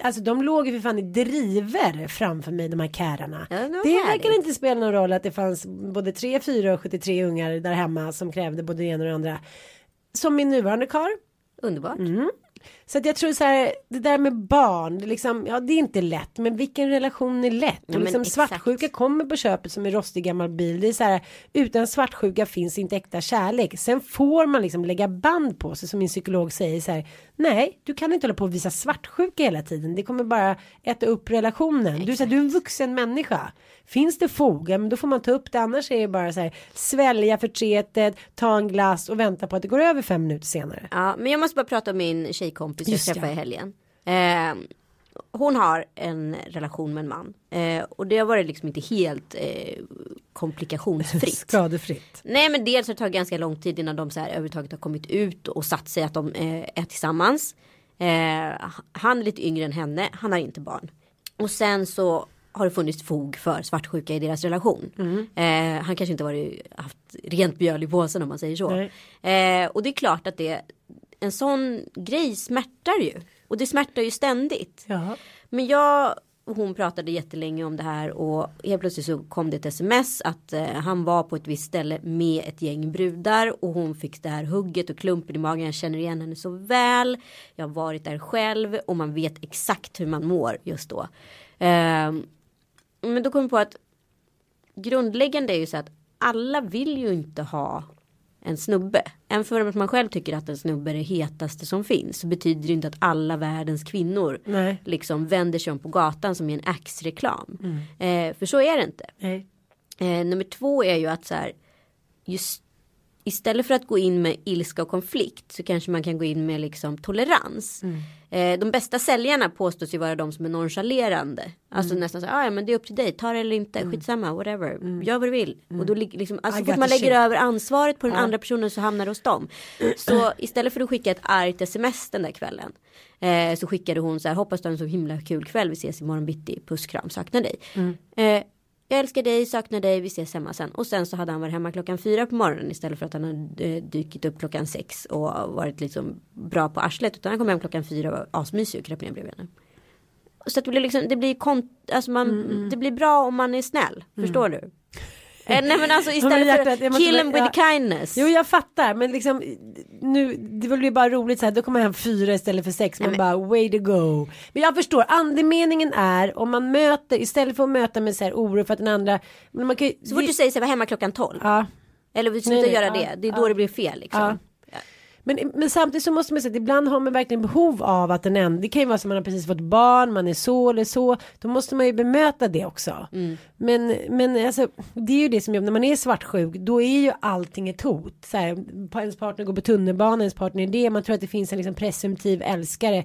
alltså de låg ju för fan i driver framför mig, de här kärarna. Ja, det verkar inte spela någon roll att det fanns både 3, 4 och 73 ungar där hemma som krävde både det ena och det andra. Som min nuvarande kar. Underbart. Mm. Så att jag tror så här, det där med barn, det, liksom, ja det är inte lätt, men vilken relation är lätt? Ja, liksom exakt. svartsjuka kommer på köpet som en rostig gammal bil. Det är så här, utan svartsjuka finns inte äkta kärlek. Sen får man liksom lägga band på sig som min psykolog säger så här, nej, du kan inte hålla på och visa svartsjuka hela tiden. Det kommer bara äta upp relationen. Du, så här, du är en vuxen människa. Finns det fog, ja, men då får man ta upp det. Annars är det bara så här, svälja förtretet, ta en glass och vänta på att det går över fem minuter senare. Ja, men jag måste bara prata om min tjejkompis jag Just träffade ja. i helgen. Eh, hon har en relation med en man. Eh, och det har varit liksom inte helt eh, komplikationsfritt. (laughs) Skadefritt. Nej men dels har det tagit ganska lång tid innan de så här överhuvudtaget har kommit ut och satt sig att de eh, är tillsammans. Eh, han är lite yngre än henne, han har inte barn. Och sen så har det funnits fog för svartsjuka i deras relation. Eh, han kanske inte varit, haft rent mjöl i påsen om man säger så. Eh, och det är klart att det, en sån grej smärtar ju. Och det smärtar ju ständigt. Ja. Men jag och hon pratade jättelänge om det här och helt plötsligt så kom det ett sms att eh, han var på ett visst ställe med ett gäng brudar och hon fick det här hugget och klumpen i magen. Jag känner igen henne så väl. Jag har varit där själv och man vet exakt hur man mår just då. Ehm, men då kom jag på att grundläggande är ju så att alla vill ju inte ha en snubbe. Även för att man själv tycker att en snubbe är det hetaste som finns. Så betyder det inte att alla världens kvinnor Nej. liksom vänder sig om på gatan som i en Axe-reklam. Eh, för så är det inte. Eh, nummer två är ju att så här, just istället för att gå in med ilska och konflikt så kanske man kan gå in med liksom tolerans. Eh, de bästa säljarna påstås ju vara de som är nonchalerande. Alltså nästan så "Ah, ja men det är upp till dig, ta det eller inte, skitsamma, whatever, gör vad du vill. Och då lig- liksom, alltså så fort man lägger shit. över ansvaret på den andra personen så hamnar det hos dem. Så (clears throat) istället för att skicka ett argt sms den där kvällen. Eh, så skickade hon så här, hoppas du har en så himla kul kväll, vi ses imorgon bitti, puss kram, saknar dig. Eh, jag älskar dig, saknar dig, vi ses hemma sen. Och sen så hade han varit hemma klockan fyra på morgonen istället för att han hade eh, dykit upp klockan sex och varit liksom bra på arslet. Utan han kom hem klockan fyra och var asmysig och kröp ner bredvid henne. Så det blir liksom, det blir kont- alltså man, Mm, det blir bra om man är snäll. Förstår du? Eh, nej men alltså men istället hjärtat, för kill him with ja. kindness. Jo jag fattar men liksom nu det blir bara roligt så här då kommer hem fyra istället för sex man men- bara way to go. Men jag förstår andemeningen är om man möter istället för att möta med så här oro för att den andra men man kan Så fort du säger så här, var hemma klockan tolv. ja. Eller vi slutar Nej, nej, göra ja, det. Det är då det blir fel liksom. Men, men samtidigt så måste man säga att ibland har man verkligen behov av att den ändå, det kan ju vara som man har precis fått barn, man är så eller så, då måste man ju bemöta det också. Mm. Men, men alltså, det är ju det som gör, när man är svartsjuk, då är ju allting ett hot. Så här, ens partner går på tunnelbanan, ens partner är det, man tror att det finns en liksom presumtiv älskare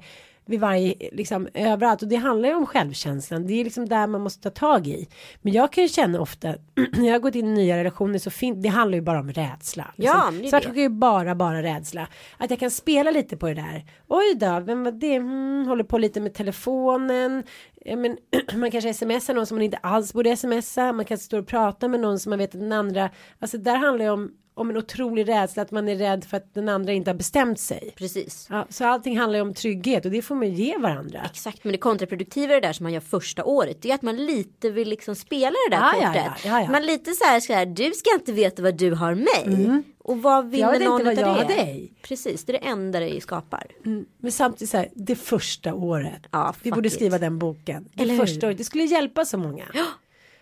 vid varje, liksom överallt. Och det handlar ju om självkänslan. Det är liksom där man måste ta tag i. Men jag kan ju känna ofta när (clears throat) jag har gått in i nya relationer så fin- det handlar ju bara om rädsla liksom. Ja, det är Svartsjuka är ju bara bara rädsla. Att jag kan spela lite på det där. Oj då vem var det? Hmm, håller på lite med telefonen. Men, (clears throat) man kanske smsar någon som man inte alls borde smsa. Man kanske står och pratar med någon som man vet att den andra alltså där handlar det om om en otrolig rädsla att man är rädd för att den andra inte har bestämt sig Precis. Ja, så allting handlar ju om trygghet och det får man ge varandra. Exakt, men det kontraproduktiva är det där som man gör första året. Det är att man lite vill liksom spela det där ja, kortet. ja, ja. Man lite så här, så här, du ska inte veta vad du har mig. Och vad Mm. Jag vinner vet någon inte vad jag det? har dig. Precis, det är det enda det skapar. Men samtidigt så här, det första året. Ja, Vi borde it. skriva den boken. Det Eller hur? första året, det skulle hjälpa så många. (gasps)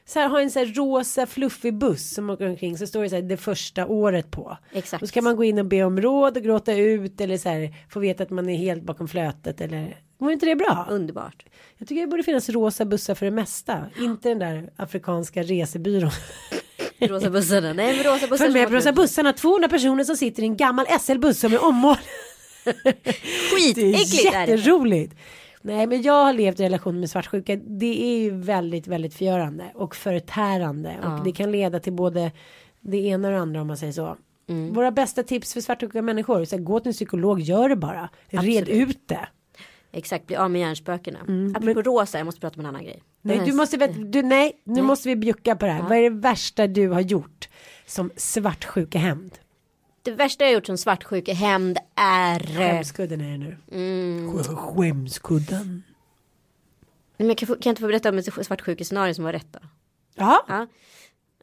Så här, ha en så här rosa fluffig buss som åker omkring så står det så här det första året på. Exakt. Då ska man gå in och be om råd och gråta ut eller så här få veta att man är helt bakom flötet eller Vore inte det bra? Underbart. Jag tycker det borde finnas rosa bussar för det mesta. Inte den där afrikanska resebyrån. (laughs) Rosa bussarna. Nej men rosa bussar. För med rosa bussarna 200 personer som sitter i en gammal SL-buss som är ommålad. (laughs) Det Skitäckligt är är det. Nej men jag har levt i relation med svartsjuka. Det är ju väldigt väldigt förgörande och förtärande. Och det kan leda till både det ena och det andra om man säger så. Mm. Våra bästa tips för svartsjuka människor. Så här, gå till en psykolog, gör det bara. Red ut det. Exakt, bli av med hjärnspökena. Apropå rosa, jag måste prata om en annan grej. Mm, Nej, du måste, vet- du, nej, nu måste vi bjucka på det här. Vad är det värsta du har gjort som svartsjuka hämnd? Det värsta jag gjort som svartsjukehämnd är... Skämskudden är det nu. Mm. Sk- Skämskudden. Men jag kan, kan jag inte få berätta om ett svartsjukescenario som var rätt då? Ja, Ja.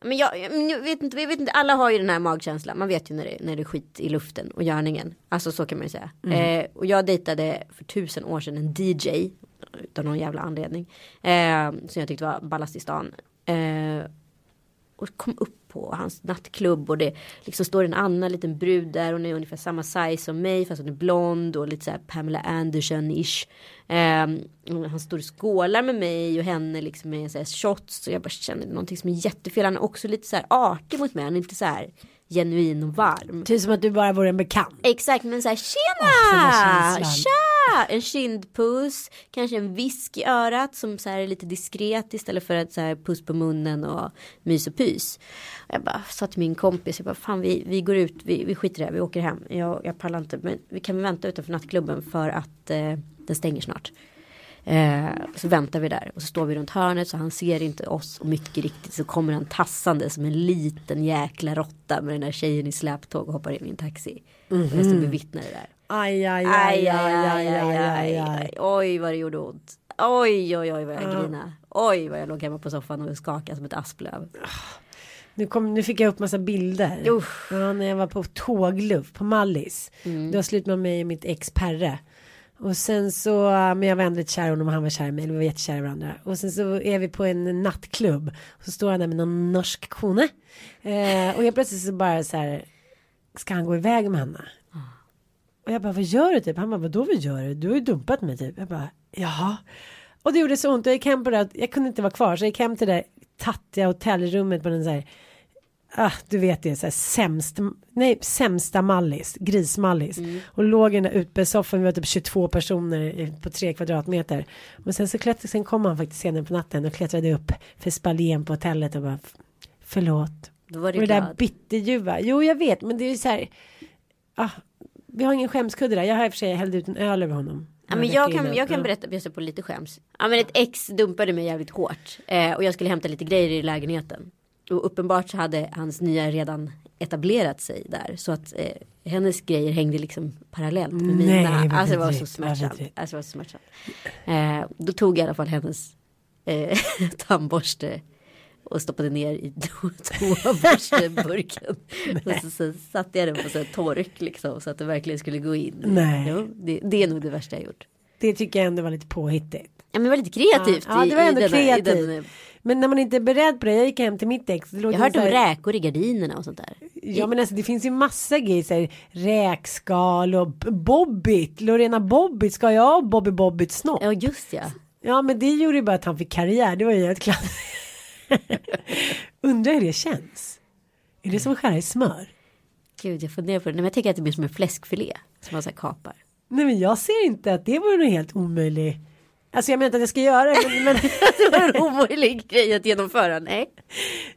Men jag, jag, vet inte, jag vet inte, alla har ju den här magkänslan. Man vet ju när det, när det är skit i luften och görningen. Alltså så kan man ju säga. Eh, och jag dejtade för tusen år sedan en DJ. Utan någon jävla anledning. Eh, som jag tyckte var ballast i stan. Eh, och kom upp på hans nattklubb och det liksom står en annan liten brud där. Hon är ungefär samma size som mig fast hon är blond och lite så här Pamela Anderson-ish. Um, han står och skålar med mig och henne liksom med så här shots och jag bara känner någonting som är jättefel. Han är också lite så här artig mot mig. Han är inte så här genuin och varm. Typ som att du bara vore en bekant. Exakt men så här tjena! Känslan. Tja! En kindpuss, kanske en visk i örat som så här är lite diskret istället för att så här puss på munnen och mys och pys. Och jag bara sa till min kompis, jag bara fan vi, vi går ut, vi, vi skiter i det här, vi åker hem. Jag, jag pallar inte men vi kan vänta utanför nattklubben för att eh, den stänger snart. Eh, så väntar vi där och så står vi runt hörnet så han ser inte oss och mycket riktigt så kommer han tassande som en liten jäkla råtta med den där tjejen i släptåg och hoppar in i en taxi. Och jag stod och bevittnade det där. Aj, aj, Aj, aj, aj, aj, aj, aj. Oj vad det gjorde ont. Oj, oj, oj vad jag grinade. Oj vad jag låg hemma på soffan och skakade som ett asplöv. Nu, kom, nu fick jag upp massa bilder. Ja, när jag var på tågluff på Mallis. Mm. Det var slut med mig och mitt ex Perre. Och sen så, äh, men jag var ändå lite kär i honom och han var kär i mig. Vi var jättekära i varandra. Och sen så är vi på en nattklubb. Och så står han där med någon norsk kone. Eh, och helt plötsligt så bara så här. Ska han gå iväg med henne? Och jag bara, vad gör du typ? Han bara, vadå vad gör du? Du har ju dumpat mig typ. Jag bara, jaha. Och det gjorde så ont. Jag gick hem på det. Jag kunde inte vara kvar. Så jag gick hem till det där tattiga hotellrummet på den så här. Ah, du vet det, så här sämst, nej, sämsta mallis, grismallis. Och låg i den där utbäddsoffan, vi var typ 22 personer på tre kvadratmeter. Och sen så klättrade, sen kom han faktiskt senare på natten och klättrade upp för spaljén på hotellet och bara förlåt. Då var Och du det där bitterljuva, jo jag vet men det är ju så här. Ah, vi har ingen skämskudde där, jag har i och för sig hällt ut en öl över honom. Ja, men jag kan, jag kan berätta, jag ser på lite skäms. Ja men ett ex dumpade mig jävligt hårt. Eh, och jag skulle hämta lite grejer i lägenheten. Och uppenbart så hade hans nya redan etablerat sig där. Så att eh, hennes grejer hängde liksom parallellt med Nej, mina. Alltså det var så smärtsamt. Alltså var så smärtsamt. Eh, då tog jag i alla fall hennes eh, (laughs) tandborste. Och stoppade ner i (laughs) to- toaborsteburken. och så, så satte jag den på så tork liksom. Så att det verkligen skulle gå in. Nej. Jo, det, det är nog det värsta jag gjort. Det tycker jag ändå var lite påhittigt. Ja men det var lite kreativt. Ja, i- det var ändå kreativt. Men när man inte är beredd på det, jag gick hem till mitt ex. jag har hört om räkor i gardinerna och sånt där. Ja men alltså det finns ju massa grejer, så här, räkskal och Bobbit, Lorena Bobbit, ska jag ha Bobby Bobbit snopp? Ja just ja. Ja men det gjorde ju bara att han fick karriär, det var ju helt klart. (laughs) Undrar hur det känns. Är det som att skära i smör? Gud jag funderar på det. Nej, men jag tänker att det blir som en fläskfilé. Som man så här kapar. Nej men jag ser inte att det vore något helt omöjligt. Alltså jag menar inte att jag ska göra det men, men (laughs) det var en omöjlig grej att genomföra. Nej.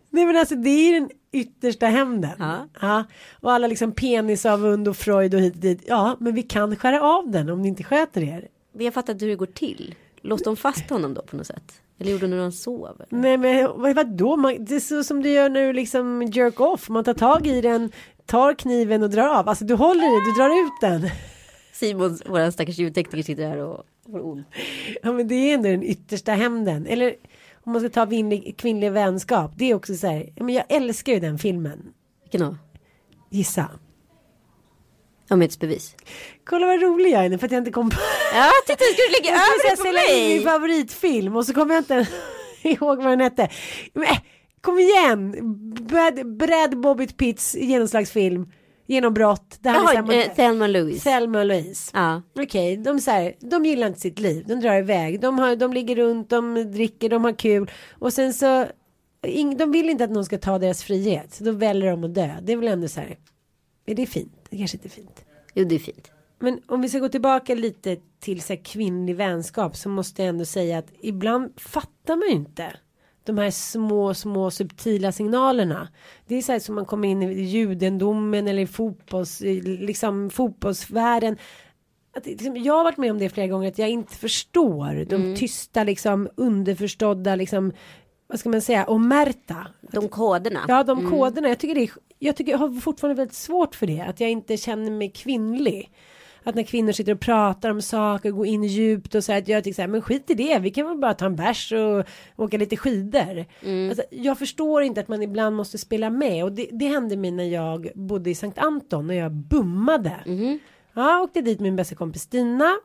Nej men alltså det är den yttersta hämnden. Ja. Och alla liksom penisavund och Freud och hit och dit. Ja men vi kan skära av den om ni inte sköter er. Men jag fattar inte hur det går till. Låste de fast honom då på något sätt? Eller gjorde de när han sov? Nej men vad, vadå? Man, det är så som du gör när du liksom jerk off. Man tar tag i den, tar kniven och drar av. Alltså du håller i, du drar ut den. Simon, våran stackars ljudtekniker sitter här och får ont. Ja men det är ändå den yttersta hämnden. Eller om man ska ta kvinnlig, kvinnlig vänskap. Det är också så här. Men jag älskar ju den filmen. Vilken då? Gissa. Ömhetsbevis. Kolla vad rolig jag är nu för att jag inte kom på. Ja, titta du skulle lägga över det på in min mig. favoritfilm och så kommer jag inte (laughs) ihåg vad den hette. Men, äh, kom igen! Brad, Brad Bobbit Pitts genomslagsfilm. Genombrott. Det här är Jaha, samma- eh, Thelma Louise. Selma och Louise. Ja. Okej, de, så här, de gillar inte sitt liv. De drar iväg. De, har, de ligger runt, de dricker, de har kul. Och sen så. ing- De vill inte att någon ska ta deras frihet. Så då väljer de att dö. Det är väl ändå så här. Är det fint? Det kanske inte är fint. Jo, det är fint. Men om vi ska gå tillbaka lite till så här kvinnlig vänskap så måste jag ändå säga att ibland fattar man ju inte de här små, små subtila signalerna. Det är så här som man kommer in i judendomen eller i fotbolls, liksom fotbollsvärlden. Att, liksom, jag har varit med om det flera gånger att jag inte förstår de tysta liksom underförstådda liksom vad ska man säga omerta. De koderna. Ja, de koderna. Jag tycker, det är, jag tycker jag har fortfarande väldigt svårt för det. Att jag inte känner mig kvinnlig. Att när kvinnor sitter och pratar om saker, går in djupt och så här, att jag tycker så här, men skit i det, vi kan väl bara ta en bärs och åka lite skidor. Mm. Alltså, jag förstår inte att man ibland måste spela med och det, det hände mig när jag bodde i Sankt Anton och jag bummade. Mhm. Ja, åkte dit med min bästa kompis Stina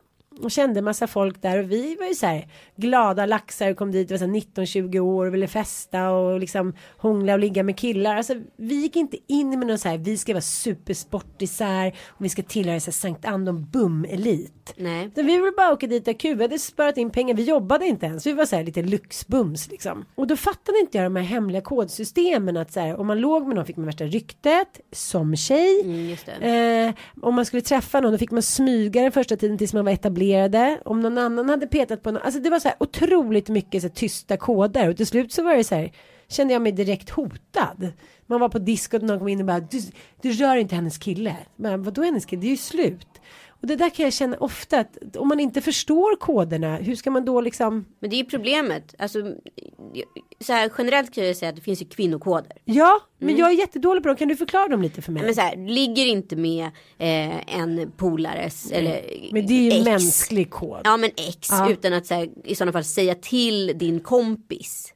och kände massa folk där och vi var ju så här glada laxar och kom dit, var så här 19-20 år och ville festa och liksom hångla och ligga med killar. Alltså vi gick inte in med någon så här, vi ska vara supersportisar och vi ska tillhöra så här Sankt Anton bum elit. Nej. Så vi ville bara åka dit och kul, vi hade sparat in pengar, vi jobbade inte ens, vi var så här lite lyxbums liksom. Och då fattade inte jag de här hemliga kodsystemen att så här, om man låg med någon fick man värsta ryktet som tjej. Mm. Eh, om man skulle träffa någon då fick man smyga den första tiden tills man var etablerade. Om någon annan hade petat på någon. Alltså det var så här otroligt mycket så här, tysta koder. Och till slut så var det så här. Kände jag mig direkt hotad. Man var på diskot och någon kom in och bara. Du, du rör inte hennes kille. Men vadå hennes kille? Det är ju slut. Och det där kan jag känna ofta att om man inte förstår koderna. Hur ska man då liksom. Men det är ju problemet. Alltså, så här, generellt kan jag säga att det finns ju kvinnokoder. Ja, men jag är jättedålig på dem. Kan du förklara dem lite för mig? Men så här, ligger inte med eh, en polares eller Men det är ju ex. mänsklig kod. Ja men ex Ja. utan att så här, i sådana fall säga till din kompis.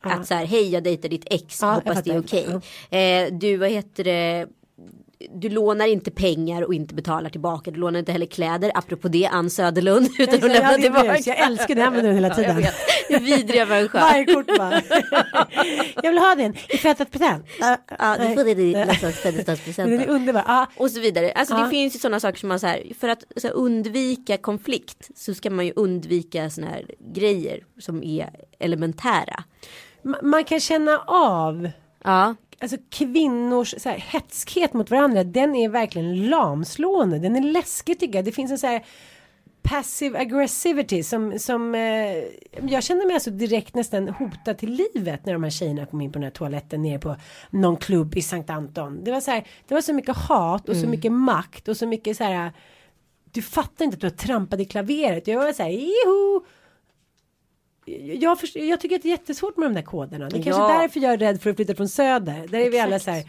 Att så här, hej jag dejtar ditt ex, Ja, hoppas det är okej. Eh, du, vad heter det? Du lånar inte pengar och inte betalar tillbaka. Du lånar inte heller kläder. Apropå det, Ann Söderlund. (laughs) Utan att Jag, lämna jag, tillbaka. jag, jag älskar det, jag använder den hela Ja, tiden. jag. Du är vidriga människa. Varje kort bara. (laughs) jag vill ha den i fettat present. Ja, du får det i nästa Den är födelsedagspresent. underbar. Ja. Och så vidare. Alltså Ja. det finns ju sådana saker som man så här, för att så här, undvika konflikt så ska man ju undvika sådana här grejer som är elementära. Ma- Man kan känna av Ja, alltså kvinnors så här, hetskhet mot varandra. Den är verkligen lamslående. Den är läskig tycker jag. Det finns en så här passive aggressivity som, som eh, jag kände mig alltså direkt nästan hotad till livet när de här tjejerna kom in på den här toaletten nere på någon klubb i Sankt Anton. Det var så här, det var så mycket hat och så mycket makt och så mycket så här du fattar inte att du har trampat i klaveret. Jag var så här, joho! Jag, förstår, jag tycker att det är jättesvårt med de där koderna. Det är kanske Ja. därför jag är rädd för att flytta från söder. Där är vi alla så här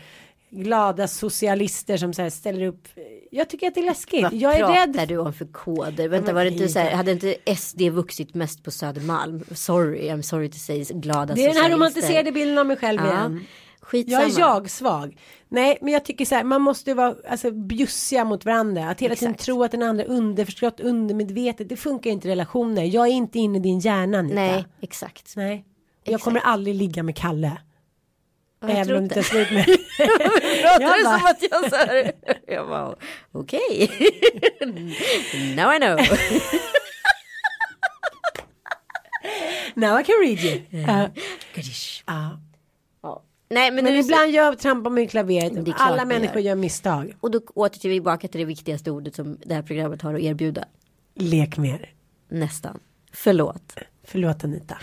glada socialister som så ställer upp. Jag tycker att det är läskigt. vad jag är rädd. du om för koder? Vänta, var det inte så här, hade inte SD vuxit mest på Södermalm? Sorry, I'm sorry to say, glada Det är den här socialister. romantiserade bilden av mig själv Ja, igen. Skitsamma. Jag är jag svag. Nej, men jag tycker så här, man måste vara alltså, bjussiga mot varandra. Att hela tiden Exakt. tro att den andra är underförstått, undermedvetet. Det funkar inte i relationer. Jag är inte inne i din hjärna, Anita. Nej, exakt. Nej. Jag Exakt. kommer aldrig ligga med Kalle. jag Även om det inte. slut med. (laughs) Pratar Jag du som att jag så här, jag bara okej. (laughs) Now I know. Now I can read you. (laughs) Ja. Ja. Nej men, Men ibland jag trampar mig i klaveret. Det klart Alla man människor gör. gör misstag. Och då åter till tillbaka till det viktigaste ordet som det här programmet har att erbjuda. Lek mer. Nästan. Förlåt. Förlåt Anita.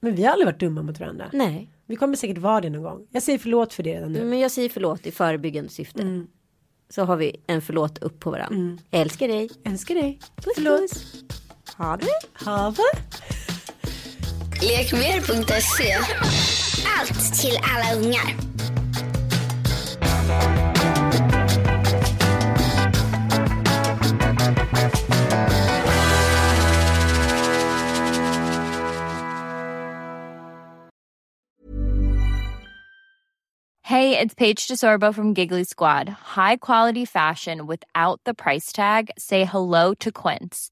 Men vi har aldrig varit dumma mot varandra. Nej. Vi kommer säkert vara det någon gång. Jag säger förlåt för det redan nu. Men jag säger förlåt i förebyggande syfte. Mm. Så har vi en förlåt upp på varandra. Jag älskar dig. Älskar dig. Puss, Förlåt. puss. Ha det. Hava. Lekmer.se Allt till alla ungar. Hey, it's Paige DeSorbo from Giggly Squad. High quality fashion without the price tag. Say hello to Quince.